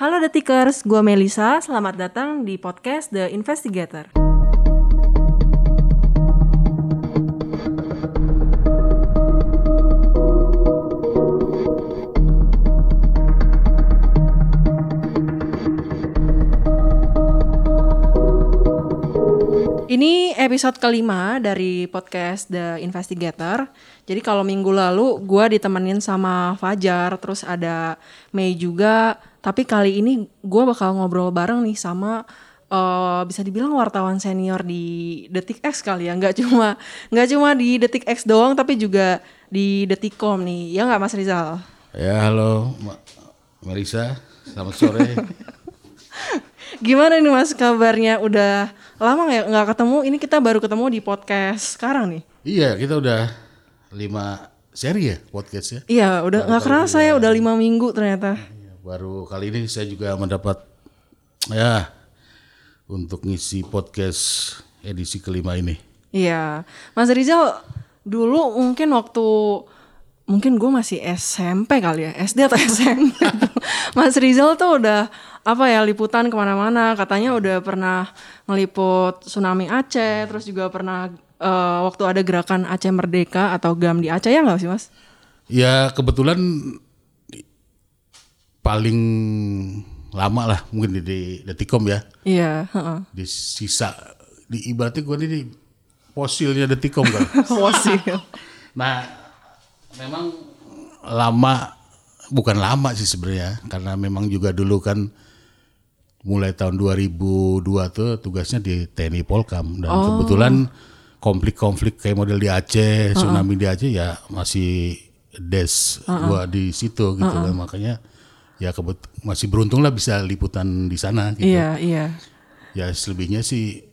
Halo Detikers, gue Melisa. Selamat datang di podcast The Investigator. Ini episode kelima dari podcast The Investigator. Jadi kalau minggu lalu gue ditemenin sama Fajar, terus ada Mei juga. Tapi kali ini gue bakal ngobrol bareng nih sama uh, bisa dibilang wartawan senior di Detik X kali ya. Nggak cuma nggak cuma di Detik X doang, tapi juga di Detikcom nih. Ya nggak Mas Rizal? Ya halo Ma- Marisa, selamat sore. Gimana nih Mas kabarnya? Udah lama nggak nggak ketemu? Ini kita baru ketemu di podcast sekarang nih. iya kita udah lima seri ya podcast ya. Iya, udah nggak kerasa ya, udah lima minggu ternyata. Baru kali ini saya juga mendapat ya untuk ngisi podcast edisi kelima ini. Iya, Mas Rizal dulu mungkin waktu mungkin gue masih SMP kali ya, SD atau SMP. Mas Rizal tuh udah apa ya liputan ke mana-mana, katanya udah pernah ngeliput tsunami Aceh, terus juga pernah eh, waktu ada gerakan Aceh Merdeka atau GAM di Aceh ya nggak sih Mas? Ya kebetulan paling lama lah mungkin di, di Detikom ya. Iya, heeh. Di sisa di ibaratnya gue ini fosilnya Detikom kan. Wasil. Nah, memang lama bukan lama sih sebenarnya karena memang juga dulu kan mulai tahun 2002 tuh tugasnya di TNI Polkam dan kebetulan konflik-konflik kayak model di Aceh, tsunami di Aceh ya masih des gua di situ gitu kan makanya ya kebet masih beruntung lah bisa liputan di sana gitu. Iya, iya. Ya selebihnya sih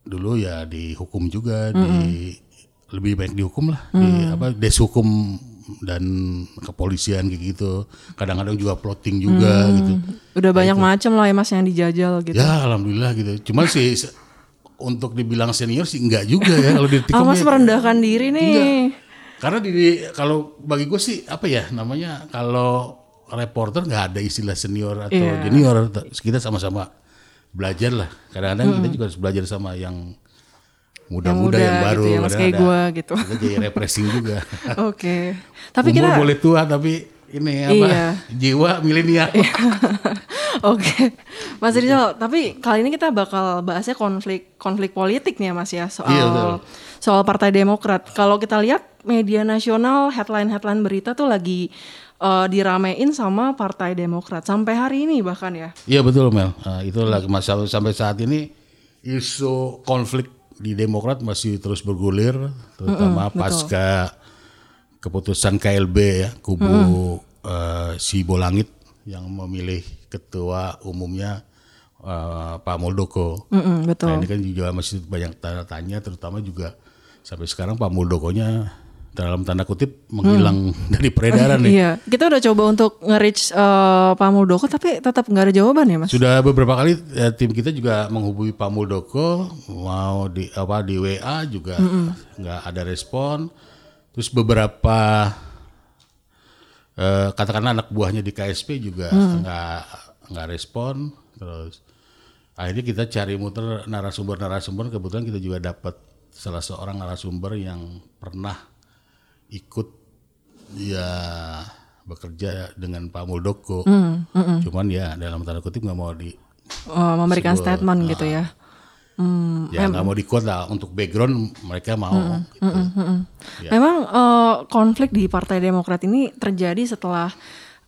dulu ya dihukum juga di lebih baik dihukum lah di apa des hukum dan kepolisian kayak gitu. Kadang-kadang juga plotting juga gitu. Udah banyak macam lah ya Mas yang dijajal gitu. Ya alhamdulillah gitu. Cuma sih untuk dibilang senior sih enggak juga ya kalau di Ah, Mas ya. merendahkan diri nih. Karena di kalau bagi gue sih apa ya namanya kalau reporter nggak ada istilah senior atau Iya. junior. Kita sama-sama belajar lah. Kadang-kadang kita juga harus belajar sama yang muda-muda muda yang, baru. gitu ya, Mas, kayak gua gitu. Kita jadi refreshing juga. Oke. Tapi Umur kita boleh tua tapi ini apa Iya. jiwa milenial. Oke, Mas Rizal. Tapi kali ini kita bakal bahasnya konflik konflik politik nih ya Mas ya soal Iya, betul. soal Partai Demokrat. Kalau kita lihat media nasional headline headline berita tuh lagi eh, diramein sama Partai Demokrat sampai hari ini bahkan ya. Iya betul Mel. Nah, itu lagi masalah sampai saat ini isu konflik di Demokrat masih terus bergulir, terutama pasca keputusan KLB ya kubu eh, si Bolangit yang memilih ketua umumnya eh, Pak Muldoko. Mm-mm, betul. Nah, ini kan juga masih banyak tanda tanya, terutama juga sampai sekarang Pak Muldokonya dalam tanda kutip menghilang dari peredaran nih. Iya, kita udah coba untuk nge-reach eh, Pak Muldoko tapi tetap nggak ada jawaban ya Mas. Sudah beberapa kali ya, tim kita juga menghubungi Pak Muldoko mau di apa di WA juga nggak ada respon. Terus beberapa eh, katakanlah anak buahnya di KSP juga nggak nggak respon. Terus akhirnya kita cari muter narasumber-narasumber. Kebetulan kita juga dapat salah seorang narasumber yang pernah ikut ya bekerja dengan Pak Muldoko. Cuman ya dalam tanda kutip nggak mau di Eh, memberikan statement gitu ya. Hmm, ya nggak mau di quote lah untuk background mereka mau. gitu. Ya. Memang eh, konflik di Partai Demokrat ini terjadi setelah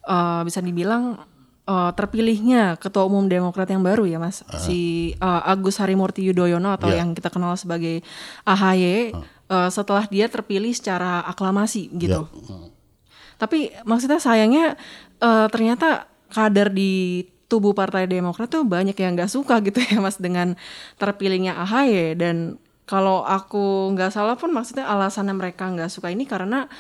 eh, bisa dibilang eh, terpilihnya Ketua Umum Demokrat yang baru ya Mas, si eh, Agus Harimurti Yudhoyono atau Ya. yang kita kenal sebagai AHY eh, setelah dia terpilih secara aklamasi gitu. Ya. Tapi maksudnya sayangnya eh, ternyata kader di tubuh Partai Demokrat tuh banyak yang nggak suka gitu ya Mas dengan terpilihnya AHY dan kalau aku nggak salah pun maksudnya alasannya mereka nggak suka ini karena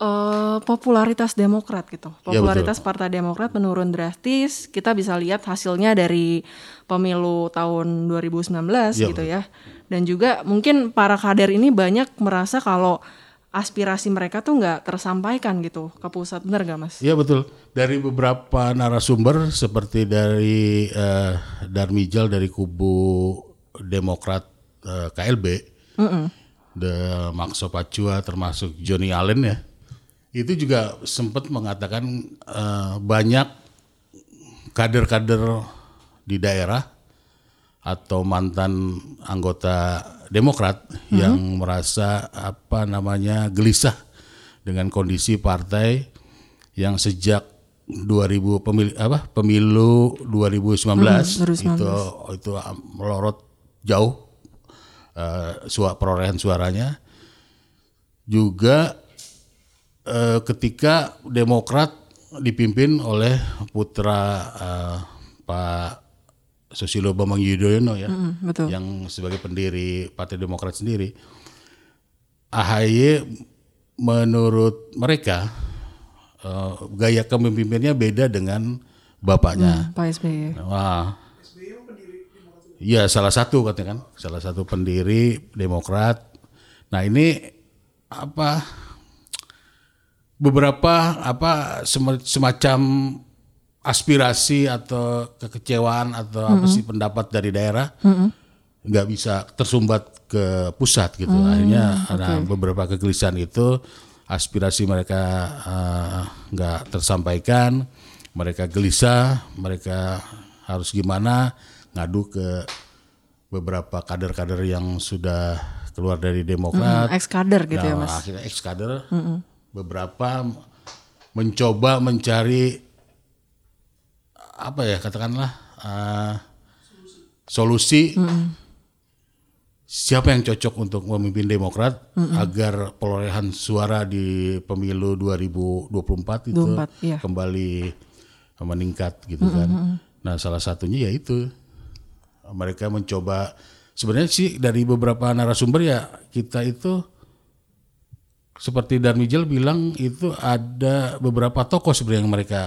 eh, popularitas Demokrat gitu. Iya, Popularitas Partai Demokrat menurun drastis. Kita bisa lihat hasilnya dari pemilu tahun 2019 Iya, gitu ya. Dan juga mungkin para kader ini banyak merasa kalau aspirasi mereka tuh nggak tersampaikan gitu ke pusat bener gak mas? Iya betul. Dari beberapa narasumber seperti dari uh, Darmijal dari kubu Demokrat uh, KLB, mm -mm. The Maxo Pacua termasuk Johnny Allen ya, itu juga sempat mengatakan uh, banyak kader-kader di daerah atau mantan anggota Demokrat mm-hmm. yang merasa apa namanya gelisah dengan kondisi partai yang sejak 2000 pemilu apa pemilu 2019, hmm, 2019. itu itu melorot jauh uh, suara perolehan suaranya juga uh, ketika Demokrat dipimpin oleh putra uh, Pak Susilo Bambang Yudhoyono ya, mm, betul. yang sebagai pendiri Partai Demokrat sendiri, AHY menurut mereka uh, gaya kepemimpinannya beda dengan bapaknya. Mm, Pak SBY. Wah. Iya salah satu katanya kan, salah satu pendiri Demokrat. Nah ini apa beberapa apa semacam aspirasi atau kekecewaan atau mm -hmm. apa sih pendapat dari daerah nggak mm -hmm. bisa tersumbat ke pusat gitu mm, akhirnya okay. ada beberapa kegelisahan itu aspirasi mereka uh, nggak tersampaikan mereka gelisah mereka harus gimana ngadu ke beberapa kader-kader yang sudah keluar dari Demokrat mm, ex kader gitu ya, nah, ya mas akhirnya ex kader mm -hmm. beberapa mencoba mencari apa ya katakanlah uh, solusi, mm siapa yang cocok untuk memimpin Demokrat mm agar perolehan suara di pemilu 2024 itu 24, iya. kembali meningkat gitu mm kan. Nah salah satunya yaitu mereka mencoba sebenarnya sih dari beberapa narasumber ya kita itu seperti Darmijel bilang itu ada beberapa tokoh sebenarnya yang mereka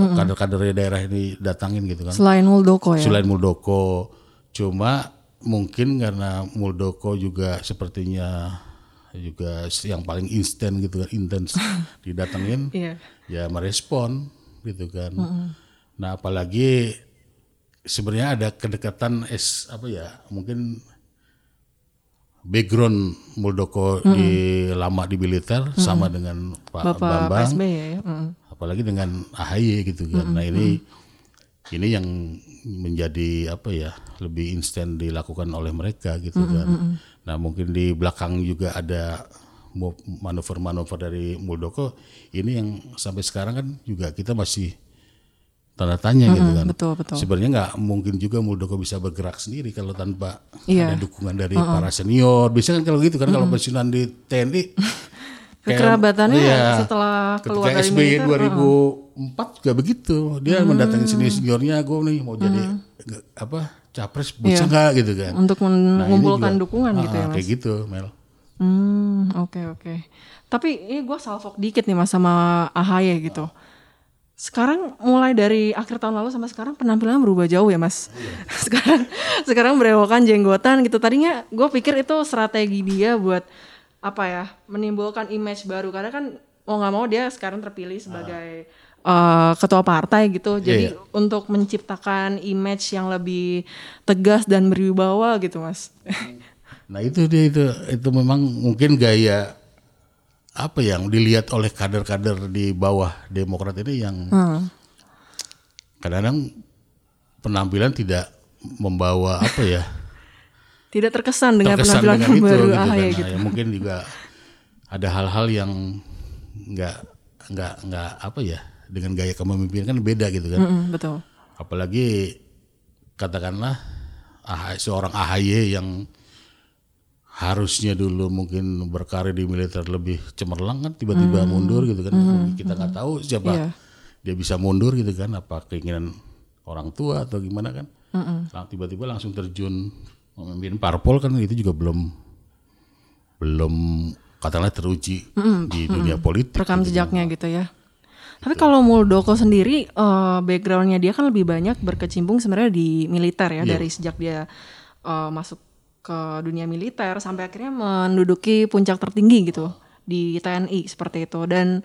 mm-hmm. kader-kader daerah ini datangin gitu kan. Selain Muldoko ya. Selain Muldoko, cuma mungkin karena Muldoko juga sepertinya juga yang paling instan gitu kan, intens didatengin, yeah. ya merespon gitu kan. Mm-hmm. Nah apalagi sebenarnya ada kedekatan es apa ya mungkin background Muldoko hmm. di lama di militer hmm. sama dengan Pak Bapak Bambang. PSB ya. Hmm apalagi dengan AHY gitu kan. Mm -hmm. Nah ini ini yang menjadi apa ya lebih instan dilakukan oleh mereka gitu mm -hmm. kan. Nah mungkin di belakang juga ada manuver-manuver dari Muldoko ini yang sampai sekarang kan juga kita masih tanda tanya mm -hmm, gitu kan. Betul betul. Sebenarnya nggak mungkin juga Muldoko bisa bergerak sendiri kalau tanpa yeah. ada dukungan dari mm -hmm. para senior. Biasanya kan kalau gitu kan mm -hmm. kalau pensiunan di TNI kekerabatannya iya, setelah keluar dari SBY militer, 2004 uh. juga begitu dia hmm. mendatangi senior seniornya gue nih mau hmm. jadi apa capres bisa iya. nggak gitu kan untuk mengumpulkan nah, dukungan uh, gitu ya mas kayak gitu Mel hmm oke okay, oke okay. tapi ini gue salvok dikit nih mas sama AHY gitu sekarang mulai dari akhir tahun lalu sampai sekarang penampilannya berubah jauh ya mas. Iya. sekarang sekarang berewokan jenggotan gitu. Tadinya gue pikir itu strategi dia buat apa ya menimbulkan image baru karena kan mau nggak mau dia sekarang terpilih sebagai uh, ketua partai gitu iya, jadi yeah. untuk menciptakan image yang lebih tegas dan berwibawa gitu mas nah itu dia itu itu memang mungkin gaya apa yang dilihat oleh kader-kader di bawah Demokrat ini yang hmm. kadang-kadang penampilan tidak membawa apa ya tidak terkesan dengan terkesan penampilan dengan baru gitu, kan. gitu. Nah, ya mungkin juga ada hal-hal yang nggak nggak nggak apa ya dengan gaya kepemimpinan kan beda gitu kan. Mm -mm, betul. Apalagi katakanlah ah, seorang AHY yang harusnya dulu mungkin berkarir di militer lebih cemerlang kan tiba-tiba mm. mundur gitu kan. Mm. Kita nggak tahu siapa yeah. dia bisa mundur gitu kan apa keinginan orang tua atau gimana kan. Mm -mm. Tiba-tiba langsung terjun memimpin parpol kan itu juga belum belum katakanlah teruji mm, di mm, dunia politik. Rekam jejaknya gitu ya. Tapi kalau Muldoko sendiri uh, backgroundnya dia kan lebih banyak berkecimpung sebenarnya di militer ya yeah. dari sejak dia uh, masuk ke dunia militer sampai akhirnya menduduki puncak tertinggi gitu di TNI seperti itu. Dan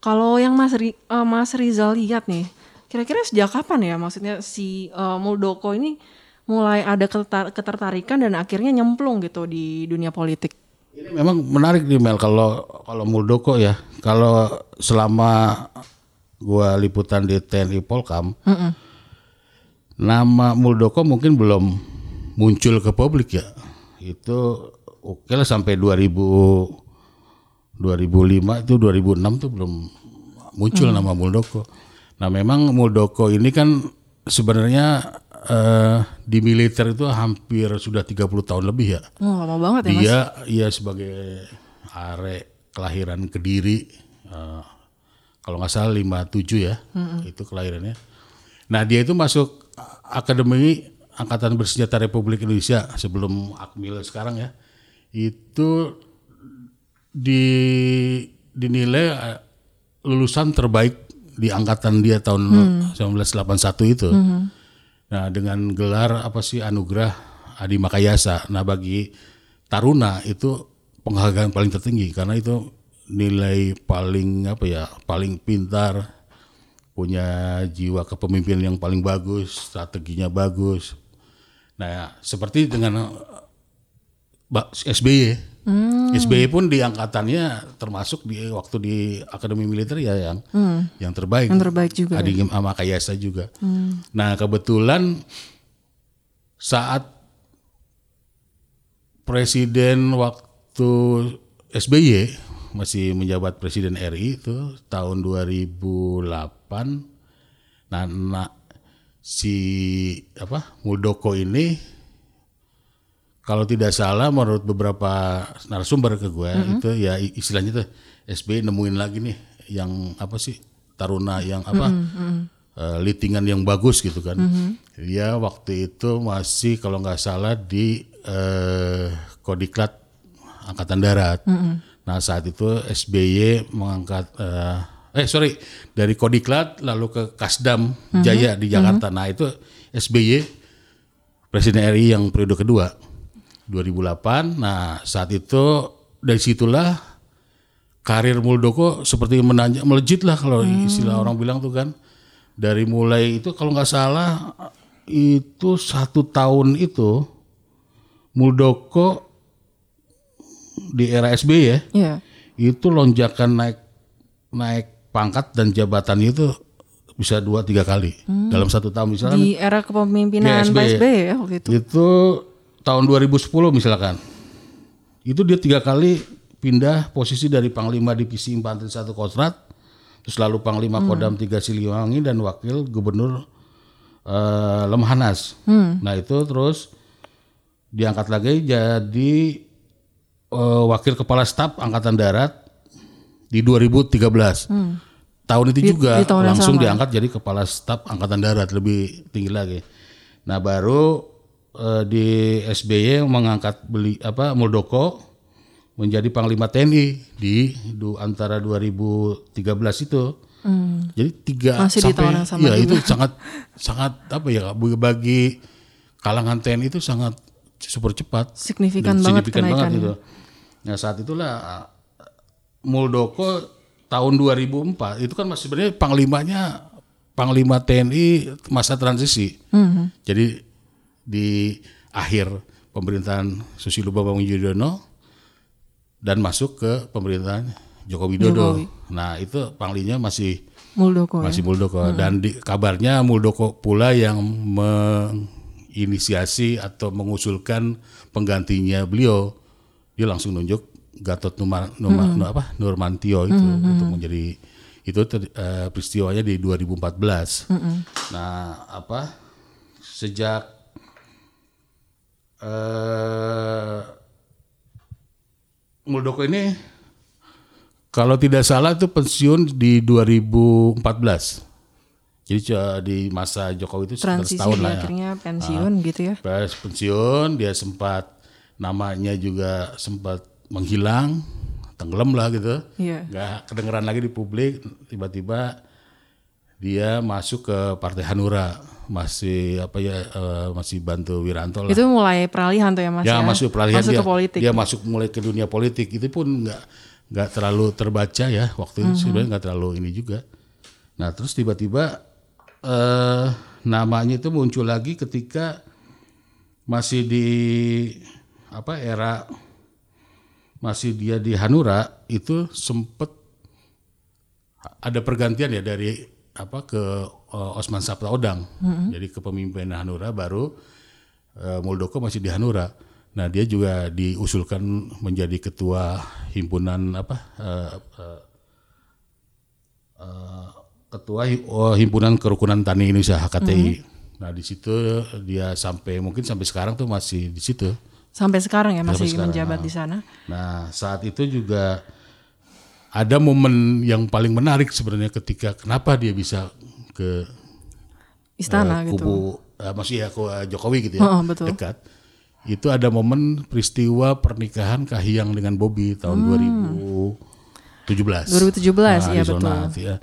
kalau yang Mas Ri, uh, Mas Rizal lihat nih, kira-kira sejak kapan ya maksudnya si uh, Muldoko ini mulai ada ketertarikan dan akhirnya nyemplung gitu di dunia politik. Ini memang menarik nih Mel kalau kalau Muldoko ya. Kalau selama gua liputan di TNI Polkam, mm -mm. nama Muldoko mungkin belum muncul ke publik ya. Itu oke lah sampai 2000 2005 itu 2006 tuh belum muncul mm. nama Muldoko. Nah, memang Muldoko ini kan sebenarnya uh, di militer itu hampir sudah 30 tahun lebih ya. Oh, lama banget ya, Dia iya sebagai are kelahiran Kediri uh, kalau nggak salah 57 ya. Mm-hmm. Itu kelahirannya. Nah, dia itu masuk Akademi Angkatan Bersenjata Republik Indonesia sebelum Akmil sekarang ya. Itu di dinilai eh, lulusan terbaik di angkatan dia tahun hmm. 1981 itu. Hmm Nah, dengan gelar apa sih anugerah Adi Makayasa. Nah, bagi taruna itu penghargaan paling tertinggi karena itu nilai paling apa ya, paling pintar, punya jiwa kepemimpinan yang paling bagus, strateginya bagus. Nah, seperti dengan SBY Hmm. SBY pun di angkatannya termasuk di waktu di Akademi Militer ya yang hmm. yang terbaik. Yang terbaik juga. Adi ya. sama Kayasa juga. Hmm. Nah kebetulan saat Presiden waktu SBY masih menjabat Presiden RI itu tahun 2008. Nah, nah si apa Muldoko ini kalau tidak salah menurut beberapa narasumber ke gue mm -hmm. itu ya istilahnya tuh SBY nemuin lagi nih yang apa sih taruna yang apa mm -hmm. uh, litingan yang bagus gitu kan. Mm -hmm. Dia waktu itu masih kalau nggak salah di uh, Kodiklat Angkatan Darat. Mm -hmm. Nah saat itu SBY mengangkat uh, eh sorry dari Kodiklat lalu ke Kasdam mm -hmm. Jaya di Jakarta. Mm -hmm. Nah itu SBY Presiden RI yang periode kedua. 2008. Nah, saat itu dari situlah karir Muldoko seperti menanjak melejit lah kalau hmm. istilah orang bilang tuh kan. Dari mulai itu kalau nggak salah itu satu tahun itu Muldoko di era SBY ya, yeah. itu lonjakan naik naik pangkat dan jabatan itu bisa dua tiga kali hmm. dalam satu tahun misalnya di era kepemimpinan Pak SBY ya waktu itu. Itu tahun 2010 misalkan itu dia tiga kali pindah posisi dari Panglima Divisi Infanteri satu Kostrat terus lalu Panglima hmm. Kodam tiga Siliwangi dan Wakil Gubernur uh, Lemhanas. Hmm. Nah itu terus diangkat lagi jadi uh, Wakil Kepala Staf Angkatan Darat di 2013. Hmm. Tahun itu di, juga di tahun langsung diangkat jadi Kepala Staf Angkatan Darat lebih tinggi lagi. Nah baru uh, di SBY mengangkat beli apa Muldoko menjadi panglima TNI di du, antara 2013 itu. Hmm. Jadi tiga Masih sampai sama ya juga. itu sangat sangat apa ya bagi kalangan TNI itu sangat super cepat. Signifikan banget signifikan banget itu. Nah saat itulah Muldoko tahun 2004 itu kan masih sebenarnya panglimanya panglima TNI masa transisi. -hmm. Jadi di akhir pemerintahan Susilo Bambang Yudhoyono dan masuk ke pemerintahan Joko Widodo. Jokowi. Nah itu panglinya masih Muldoko ya? masih ya? Muldoko hmm. dan di, kabarnya Muldoko pula yang menginisiasi atau mengusulkan penggantinya beliau. Dia langsung nunjuk Gatot Numar, Numar, hmm. apa Nurmantio itu hmm, hmm. untuk menjadi itu uh, peristiwanya di 2014. Hmm. Nah apa sejak uh, Muldoko ini kalau tidak salah itu pensiun di 2014. Jadi di masa Jokowi itu Transisi setahun lah ya. akhirnya pensiun nah, gitu ya. Pas pensiun dia sempat namanya juga sempat menghilang, tenggelam lah gitu. Iya. Gak kedengeran lagi di publik, tiba-tiba dia masuk ke Partai Hanura masih apa ya uh, masih bantu Wiranto lah. Itu mulai peralihan tuh ya Mas ya? Ya masuk peralihan masuk dia, ke politik. Dia masuk mulai ke dunia politik itu pun nggak nggak terlalu terbaca ya waktu itu sebenarnya nggak terlalu ini juga. Nah terus tiba-tiba eh, namanya itu muncul lagi ketika masih di apa era masih dia di Hanura itu sempet ada pergantian ya dari apa ke eh, Osman Sabta Odang. Jadi kepemimpinan Hanura baru eh, Muldoko masih di Hanura. Nah, dia juga diusulkan menjadi ketua himpunan apa eh, eh, eh, ketua oh, himpunan kerukunan tani Indonesia HKTI. Nah, di situ dia sampai mungkin sampai sekarang tuh masih di situ. Sampai sekarang ya masih sekarang, menjabat ah. di sana. Nah, saat itu juga ada momen yang paling menarik sebenarnya ketika kenapa dia bisa ke Istana eh, gitu. kubu eh, maksudnya ke eh, Jokowi gitu ya, Oh, betul. dekat. Itu ada momen peristiwa pernikahan Kahiyang dengan Bobi tahun 2017. 2017, iya, Arizona, ya.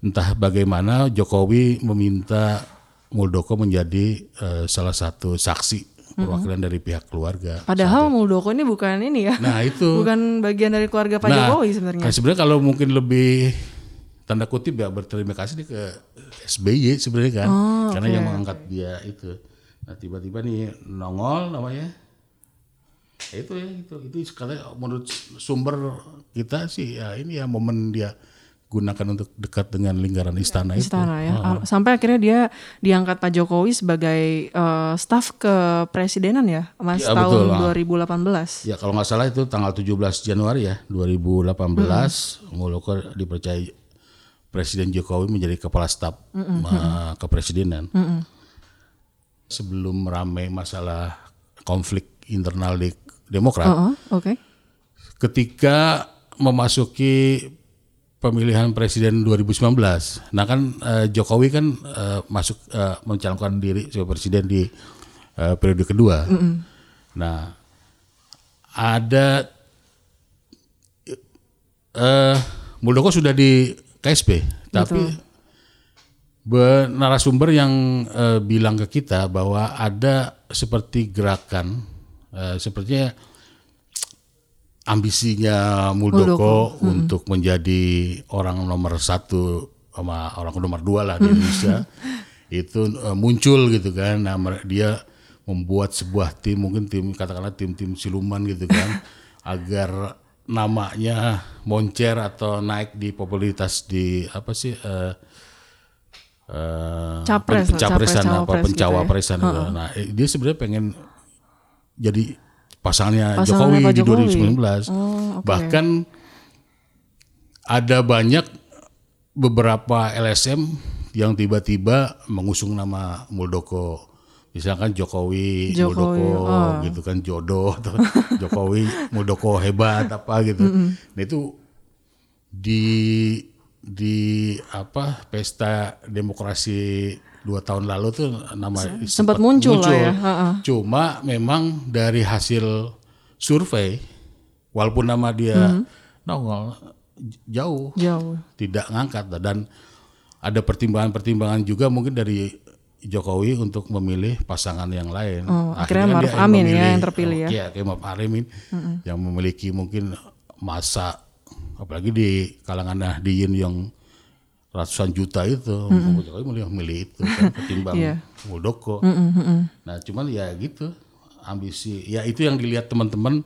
Entah bagaimana Jokowi meminta Muldoko menjadi eh, salah satu saksi perwakilan dari pihak keluarga. Padahal Muldoko ini bukan ini ya. Nah, itu Bukan bagian dari keluarga Pak Nah, Jokowi sebenarnya. Nah, sebenarnya kalau mungkin lebih tanda kutip ya berterima kasih nih ke SBY sebenarnya kan, Oh, karena yang mengangkat dia itu. Nah tiba-tiba nih nongol namanya. Ya itu ya itu itu sekali menurut sumber kita sih ya ini ya momen dia gunakan untuk dekat dengan lingkaran istana, Istana itu. ya. Am- Sampai akhirnya dia diangkat Pak Jokowi sebagai eh, staf kepresidenan ya, Mas Ya, tahun betul, ah. 2018. Ya kalau nggak salah itu tanggal 17 Januari ya 2018 Muldoko dipercaya Presiden Jokowi menjadi kepala staf eh, kepresidenan. Sebelum ramai masalah konflik internal di Demokrat, Oh, oke. ketika memasuki pemilihan presiden 2019, nah kan eh, Jokowi kan eh, masuk eh, mencalonkan diri sebagai presiden di eh, periode kedua. Nah, ada eh Muldoko sudah di KSP, tapi be- narasumber yang eh, bilang ke kita bahwa ada seperti gerakan, eh, sepertinya ambisinya Muldoko untuk menjadi orang nomor satu sama orang nomor dua lah di Indonesia. Itu eh, muncul gitu kan. Nah dia membuat sebuah tim mungkin tim katakanlah tim-tim siluman gitu kan agar namanya moncer atau naik di popularitas di apa sih eh, eh, Capres pencapresan capres, apa cawapres gitu ya. pencawapresan. Nah, dia sebenarnya pengen jadi pasangannya Pasangannya Jokowi Pak di Jokowi. 2019. Oh, oke. Bahkan ada banyak beberapa LSM yang tiba-tiba mengusung nama Muldoko. Misalkan Jokowi, Jokowi, Muldoko oh. gitu kan jodoh atau Jokowi Muldoko hebat apa gitu. Nah itu di di apa pesta demokrasi dua tahun lalu tuh nama sempat muncul lah ya, heeh. Cuma memang dari hasil survei, walaupun nama dia Hmm. nongol jauh, Jauh. tidak ngangkat dan ada pertimbangan-pertimbangan juga mungkin dari Jokowi untuk memilih pasangan yang lain. Oh, akhirnya kan Maruf Amin ya memilih- yang terpilih ya. Iya, Maruf Amin yang memiliki mungkin masa apalagi di kalangan Nahdien yang ratusan juta itu, Jokowi milih, milih itu kan ketimbang Iya. Muldoko. Nah, cuman ya gitu ambisi. Ya itu yang dilihat teman-teman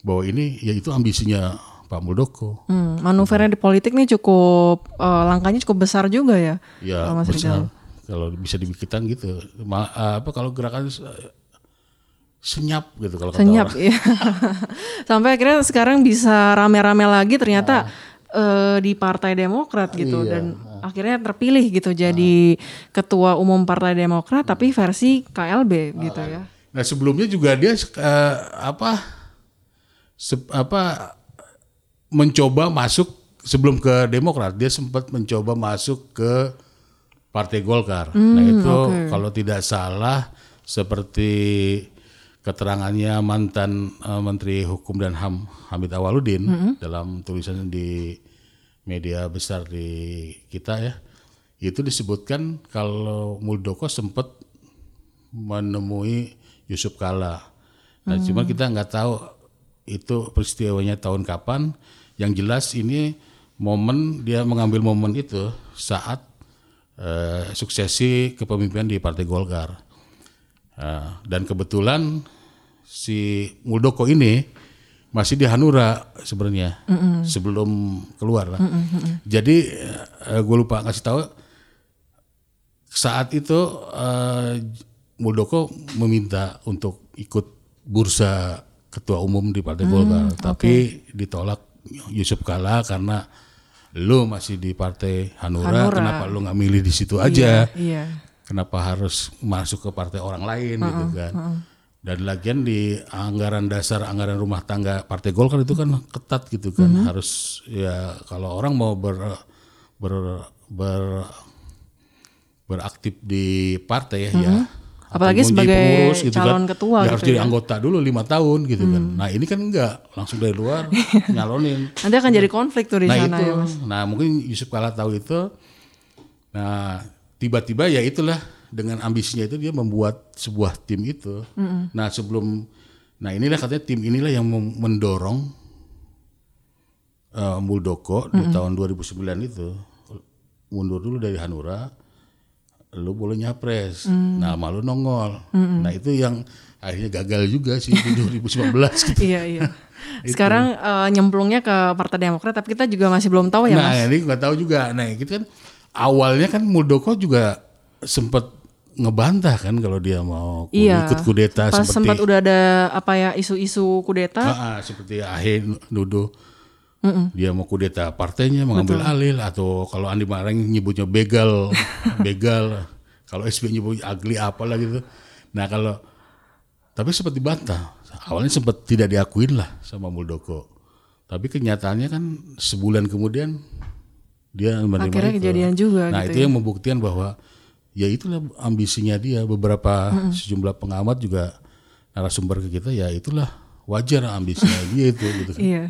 bahwa ini ya itu ambisinya Pak Muldoko. Hmm, manuvernya di politik nih cukup eh, langkahnya cukup besar juga ya. Ya Pak Mas Rizal. Kalau bisa dibikitan gitu. Ma- apa kalau gerakan eh, senyap gitu kalau kata Senyap orang. ya. Sampai akhirnya sekarang bisa rame-rame lagi ternyata eh, di Partai Demokrat gitu Iya. dan akhirnya terpilih gitu jadi ketua umum Partai Demokrat tapi versi KLB gitu ya. Nah sebelumnya juga dia eh, apa se- apa mencoba masuk sebelum ke Demokrat dia sempat mencoba masuk ke Partai Golkar. nah itu kalau tidak salah seperti keterangannya mantan eh, Menteri Hukum dan Ham Hamid Awaludin dalam tulisan di media besar di kita ya itu disebutkan kalau Muldoko sempat menemui Yusuf Kala. Nah, cuma kita nggak tahu itu peristiwanya tahun kapan. Yang jelas ini momen dia mengambil momen itu saat eh, suksesi kepemimpinan di Partai Golkar. Eh, dan kebetulan si Muldoko ini masih di Hanura sebenarnya sebelum keluar lah. Jadi gue lupa ngasih tahu saat itu eh, Muldoko meminta untuk ikut bursa ketua umum di Partai Golkar, tapi ditolak Yusuf Kala karena lu masih di Partai Hanura, Hanura. kenapa lu nggak milih di situ aja? Iya. kenapa harus masuk ke partai orang lain gitu kan. Dan lagian di anggaran dasar anggaran rumah tangga Partai Golkar itu kan ketat gitu kan. Harus ya kalau orang mau ber ber, ber beraktif di partai ya, ya atau Apalagi sebagai pengurus gitu calon kan, ketua ya harus gitu jadi ya. anggota dulu lima tahun gitu kan. Nah ini kan enggak langsung dari luar nyalonin. Nanti akan jadi konflik tuh di Nah sana itu, ya mas. nah mungkin Yusuf Kala tahu itu. Nah tiba-tiba ya itulah dengan ambisinya itu dia membuat sebuah tim itu. Nah sebelum, nah inilah katanya tim inilah yang mendorong eh, Muldoko di tahun 2009 itu mundur dulu dari Hanura, lu boleh nyapres. Nah malu nongol. Nah itu yang akhirnya gagal juga sih di 2019 gitu. iya iya. Sekarang eh, nyemplungnya ke Partai Demokrat, tapi kita juga masih belum tahu ya nah, mas. ini nggak tahu juga. Nah, gitu kan awalnya kan Muldoko juga sempat ngebantah kan kalau dia mau Iya. ikut kudeta Pas seperti sempat udah ada apa ya isu-isu kudeta, Ah, ah, seperti Ahe nuduh dia mau kudeta partainya mengambil alih atau kalau Andi Marang nyebutnya begal, begal. Kalau SB nyebut ugly apalah gitu. Nah, kalau tapi sempat dibantah. Awalnya sempat tidak diakuin lah sama Muldoko. Tapi kenyataannya kan sebulan kemudian dia menerima Akhirnya itu. kejadian juga Nah, gitu itu yang membuktikan bahwa ya itulah ambisinya dia. Beberapa sejumlah pengamat juga narasumber ke kita ya itulah wajar ambisinya dia itu gitu. kan. Iya.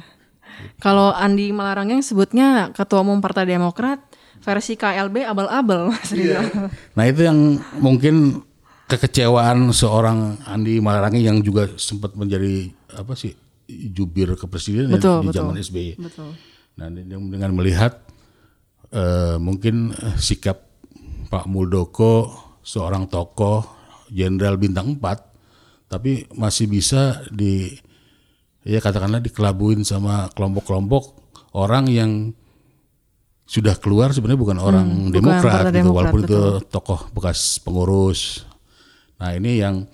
Kalau Andi Malarangeng sebutnya ketua umum Partai Demokrat versi KLB abal-abal Mas Rizal. Nah itu yang mungkin kekecewaan seorang Andi Malarangi yang juga sempat menjadi apa sih jubir kepresidenan Betul, di betul. zaman SBY. Betul. Nah dengan melihat eh, mungkin eh, sikap Pak Muldoko seorang tokoh jenderal bintang 4 tapi masih bisa di ya katakanlah dikelabuin sama kelompok-kelompok orang yang sudah keluar sebenarnya bukan orang Hmm, bukan Demokrat Partai gitu Demokrat, walaupun itu tokoh bekas pengurus. Nah, ini yang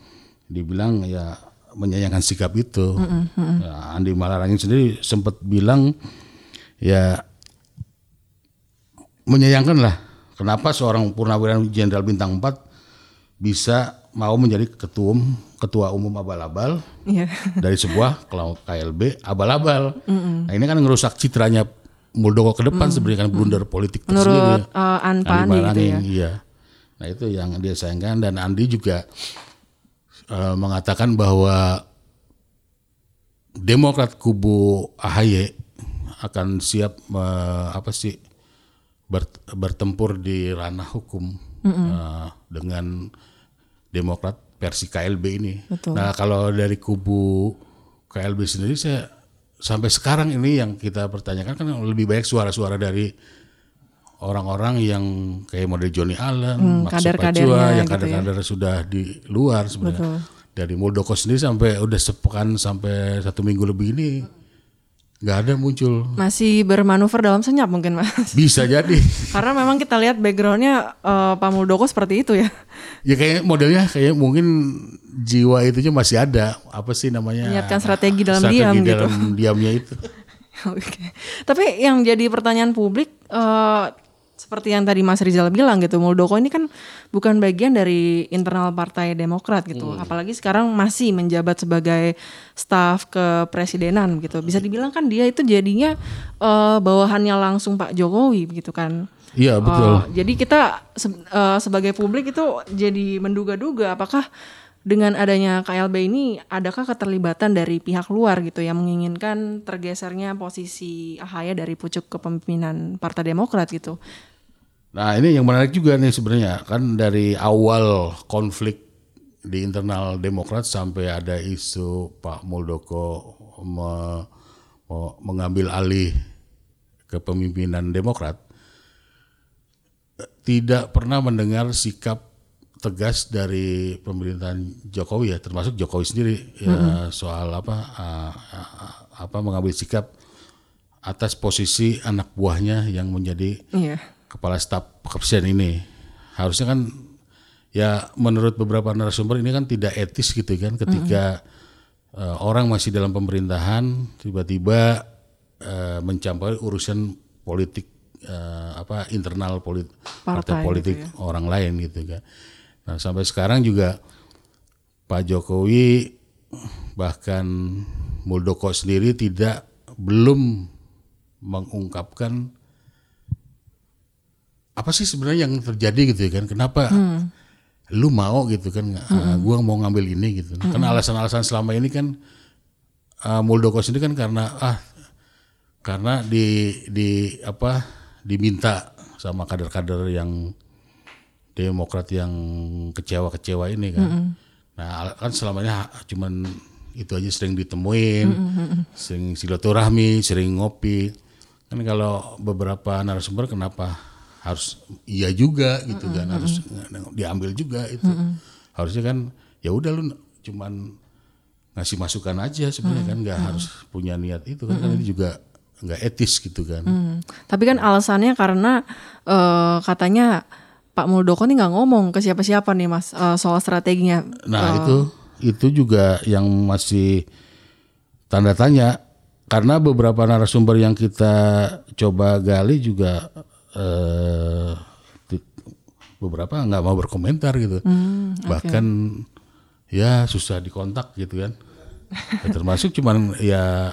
dibilang ya menyayangkan sikap itu. Ya, Andi Malarangin sendiri sempat bilang ya menyayangkan lah kenapa seorang purnawirawan jenderal bintang 4 bisa mau menjadi ketua umum ketua umum abal-abal Iya. dari sebuah kelompok KLB abal-abal. Nah ini kan ngerusak citranya Muldoko ke depan sebenarnya kan blunder politik tersendiri. Menurut eh, An Pak Andi gitu ya. Iya. Nah itu yang dia sayangkan dan Andi juga eh, mengatakan bahwa Demokrat kubu AHY akan siap eh, apa sih ber- bertempur di ranah hukum eh, dengan Demokrat versi KLB ini. Betul. Nah kalau dari kubu KLB sendiri saya sampai sekarang ini yang kita pertanyakan kan lebih banyak suara-suara dari orang-orang yang kayak model Johnny Allen, Max kader-kadernya Sopacua, yang gitu ya. kader-kader sudah di luar sebenarnya. Dari Muldoko sendiri sampai udah sepekan sampai satu minggu lebih ini nggak ada muncul. Masih bermanuver dalam senyap mungkin mas. Bisa jadi. Karena memang kita lihat backgroundnya eh, Pak Muldoko seperti itu ya. ya kayak modelnya kayak mungkin jiwa itunya masih ada. Apa sih namanya? Menyiapkan strategi dalam Strategi diam gitu. dalam diamnya itu. Oke. Tapi yang jadi pertanyaan publik eh, seperti yang tadi Mas Rizal bilang gitu, Muldoko ini kan bukan bagian dari internal Partai Demokrat gitu. Apalagi sekarang masih menjabat sebagai staf kepresidenan gitu. Bisa dibilang kan dia itu jadinya eh, bawahannya langsung Pak Jokowi gitu kan. Iya betul. Oh, jadi kita se- eh, sebagai publik itu jadi menduga-duga apakah dengan adanya KLB ini adakah keterlibatan dari pihak luar gitu yang menginginkan tergesernya posisi AHY dari pucuk kepemimpinan Partai Demokrat gitu. Nah ini yang menarik juga nih sebenarnya kan dari awal konflik di internal Demokrat sampai ada isu Pak Muldoko me- mau mengambil alih kepemimpinan Demokrat tidak pernah mendengar sikap tegas dari pemerintahan Jokowi ya termasuk Jokowi sendiri ya soal apa uh, apa mengambil sikap atas posisi anak buahnya yang menjadi Iya. Kepala staf kepresidenan ini harusnya kan ya menurut beberapa narasumber ini kan tidak etis gitu kan ketika eh, orang masih dalam pemerintahan tiba-tiba eh, mencampuri urusan politik eh, apa internal polit partai, Partai politik gitu orang lain gitu kan. Nah sampai sekarang juga Pak Jokowi bahkan Muldoko sendiri tidak belum mengungkapkan apa sih sebenarnya yang terjadi gitu ya kan? Kenapa lu mau gitu kan? Uh, gua mau ngambil ini gitu. Kan alasan-alasan selama ini kan uh, Muldoko sendiri kan karena ah karena di di apa diminta sama kader-kader yang Demokrat yang kecewa-kecewa ini kan. Nah al- kan selama ini ha- cuman itu aja sering ditemuin sering silaturahmi sering ngopi. Kan kalau beberapa narasumber kenapa harus iya juga gitu kan harus diambil juga itu. Harusnya kan ya udah lu cuman ngasih masukan aja sebenarnya kan nggak harus punya niat itu kan, kan ini juga nggak etis gitu kan. Hmm. Tapi kan alasannya karena eh, katanya Pak Muldoko nih nggak ngomong ke siapa-siapa nih mas eh, soal strateginya. Nah itu itu juga yang masih tanda tanya. Karena beberapa narasumber yang kita coba gali juga eh, ti- beberapa nggak mau berkomentar gitu, bahkan ya susah dikontak gitu kan. Ya, termasuk cuman ya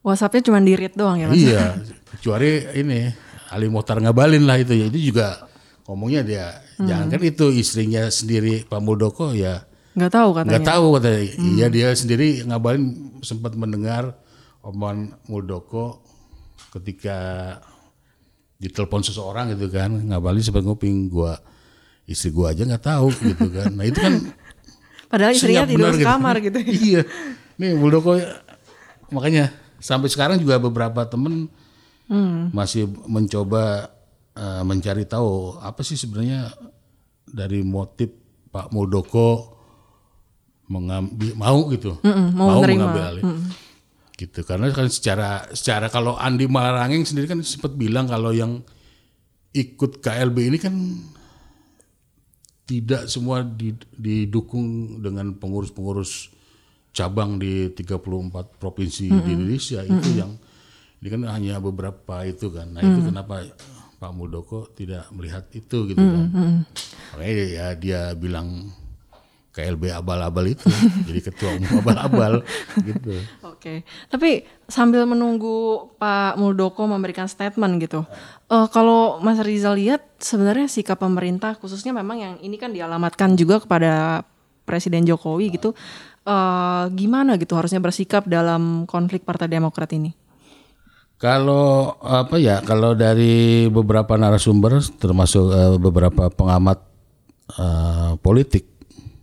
WhatsAppnya cuma di read doang ya mas. iya kecuali ini Ali Mohtar ngabalin lah itu ya itu juga ngomongnya dia jangan kan itu istrinya sendiri Pak Muldoko ya Nggak tahu katanya. nggak tahu katanya iya dia sendiri ngabalin sempat mendengar omongan Muldoko ketika ditelepon seseorang gitu kan ngabalin sempat nguping gua istri gua aja nggak tahu gitu kan nah itu kan Padahal istrinya tidur gitu. sekamar gitu. iya nih Muldoko makanya sampai sekarang juga beberapa temen masih mencoba eh, mencari tahu apa sih sebenarnya dari motif Pak Muldoko mengambil mau gitu mau menerima. mengambil alih gitu. Karena kan secara secara kalau Andi Malarangeng sendiri kan sempat bilang kalau yang ikut KLB ini kan tidak semua di- didukung dengan pengurus-pengurus cabang di 34 provinsi di Indonesia. Itu yang ini kan hanya beberapa itu kan. Nah itu kenapa Pak Muldoko tidak melihat itu gitu kan. Makanya ya dia bilang KLB abal-abal itu jadi ketua umum abal-abal gitu Oke, tapi sambil menunggu Pak Muldoko memberikan statement gitu, eh, kalau Mas Rizal lihat sebenarnya sikap pemerintah khususnya memang yang ini kan dialamatkan juga kepada Presiden Jokowi gitu, eh, gimana gitu harusnya bersikap dalam konflik Partai Demokrat ini? Kalau apa ya, kalau dari beberapa narasumber termasuk eh, beberapa pengamat eh, politik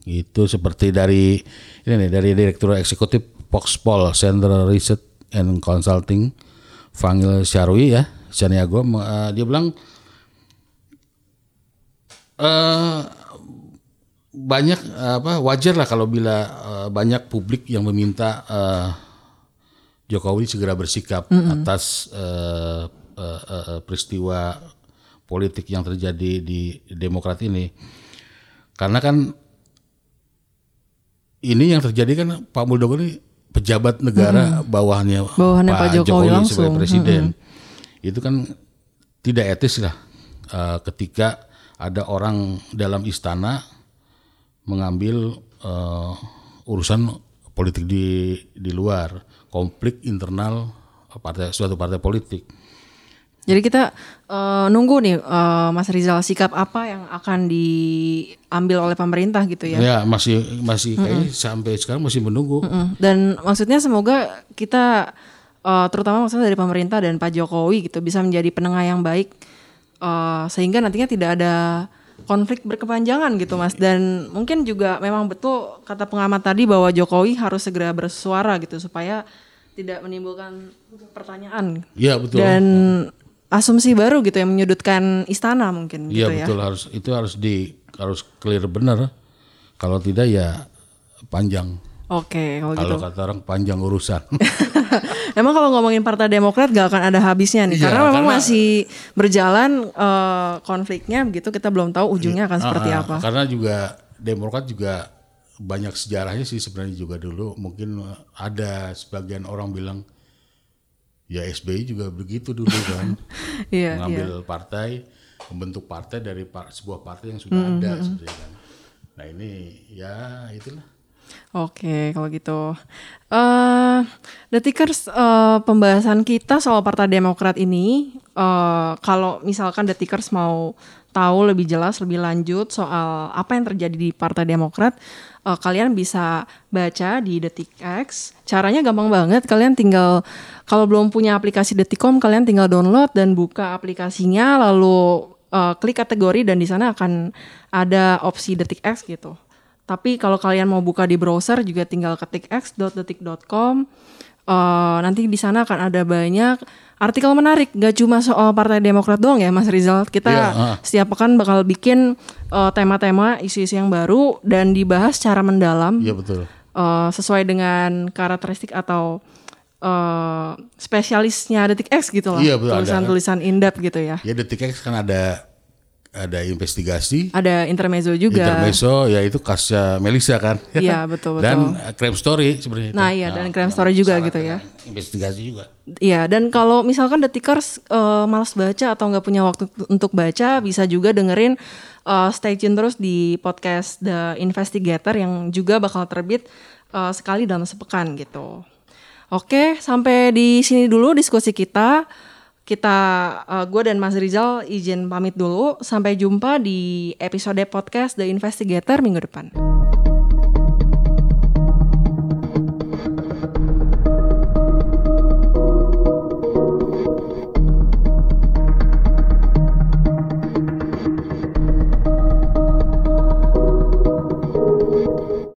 itu seperti dari ini nih dari Direktur Eksekutif Foxpol Center Research and Consulting Fangil Syarwi ya, Syaniago eh, dia bilang eh banyak apa wajar lah kalau bila eh, banyak publik yang meminta eh, Jokowi segera bersikap atas eh, eh, eh, peristiwa politik yang terjadi di Demokrat ini. Karena kan ini yang terjadi kan Pak Muldoko ini pejabat negara bawahannya, Bawahannya Pak Jokowi langsung. sebagai presiden. Itu kan tidak etis lah eh, ketika ada orang dalam istana mengambil eh, urusan politik di di luar konflik internal partai suatu partai politik. Jadi kita eh, nunggu nih eh, Mas Rizal sikap apa yang akan diambil oleh pemerintah gitu ya. Ya, masih masih kayaknya sampai sekarang masih menunggu. Mm, Dan maksudnya semoga kita eh, terutama maksudnya dari pemerintah dan Pak Jokowi gitu bisa menjadi penengah yang baik eh, sehingga nantinya tidak ada konflik berkepanjangan gitu Mas dan mungkin juga memang betul kata pengamat tadi bahwa Jokowi harus segera bersuara gitu supaya tidak menimbulkan pertanyaan Iya betul. dan asumsi baru gitu yang menyudutkan istana mungkin Iya gitu ya. betul harus itu harus di harus clear benar. Kalau tidak ya panjang. Oke, kalau gitu. Kalau kata orang panjang urusan. Emang kalau ngomongin Partai Demokrat gak akan ada habisnya nih, Iya, karena memang karena- masih berjalan eh, konfliknya begitu kita belum tahu ujungnya akan seperti Ah, apa. Karena juga Demokrat juga banyak sejarahnya sih sebenarnya juga dulu mungkin ada sebagian orang bilang ya SBY juga begitu dulu kan iya. mengambil partai membentuk partai dari par- sebuah partai yang sudah ada sebenarnya kan. Nah ini ya itulah. Oke, kalau gitu. eh Detikers, eh, pembahasan kita soal Partai Demokrat ini, eh, kalau misalkan Detikers mau tahu lebih jelas, lebih lanjut soal apa yang terjadi di Partai Demokrat, eh, kalian bisa baca di Detik X. Caranya gampang banget, kalian tinggal kalau belum punya aplikasi Detikcom, kalian tinggal download dan buka aplikasinya, lalu eh, klik kategori dan di sana akan ada opsi Detik X gitu. Tapi kalau kalian mau buka di browser juga tinggal ketik x.detik.com. Eh, nanti di sana akan ada banyak artikel menarik, gak cuma soal Partai Demokrat doang ya, Mas Rizal. Kita Iya, ah. setiap pekan bakal bikin eh, tema-tema, isu-isu yang baru dan dibahas secara mendalam Iya betul. eh, sesuai dengan karakteristik atau eh, spesialisnya Detik X gitu lah. Iya, betul. Tulisan-tulisan in-depth gitu ya. Ya Detik X kan ada ada investigasi Ada intermezzo juga. intermezzo ya itu kasusnya Melisa kan. Iya, betul, betul. Dan uh, crime story sebenarnya itu. Nah, iya, dan crime story juga gitu ya. Investigasi juga. Iya, dan kalau misalkan detikers eh, malas baca atau nggak punya waktu untuk baca, bisa juga dengerin eh, stay tune terus di podcast The Investigator yang juga bakal terbit eh, sekali dalam sepekan gitu. Oke, sampai di sini dulu diskusi kita. Kita, gue dan Mas Rizal izin pamit dulu. Sampai jumpa di episode podcast The Investigator minggu depan.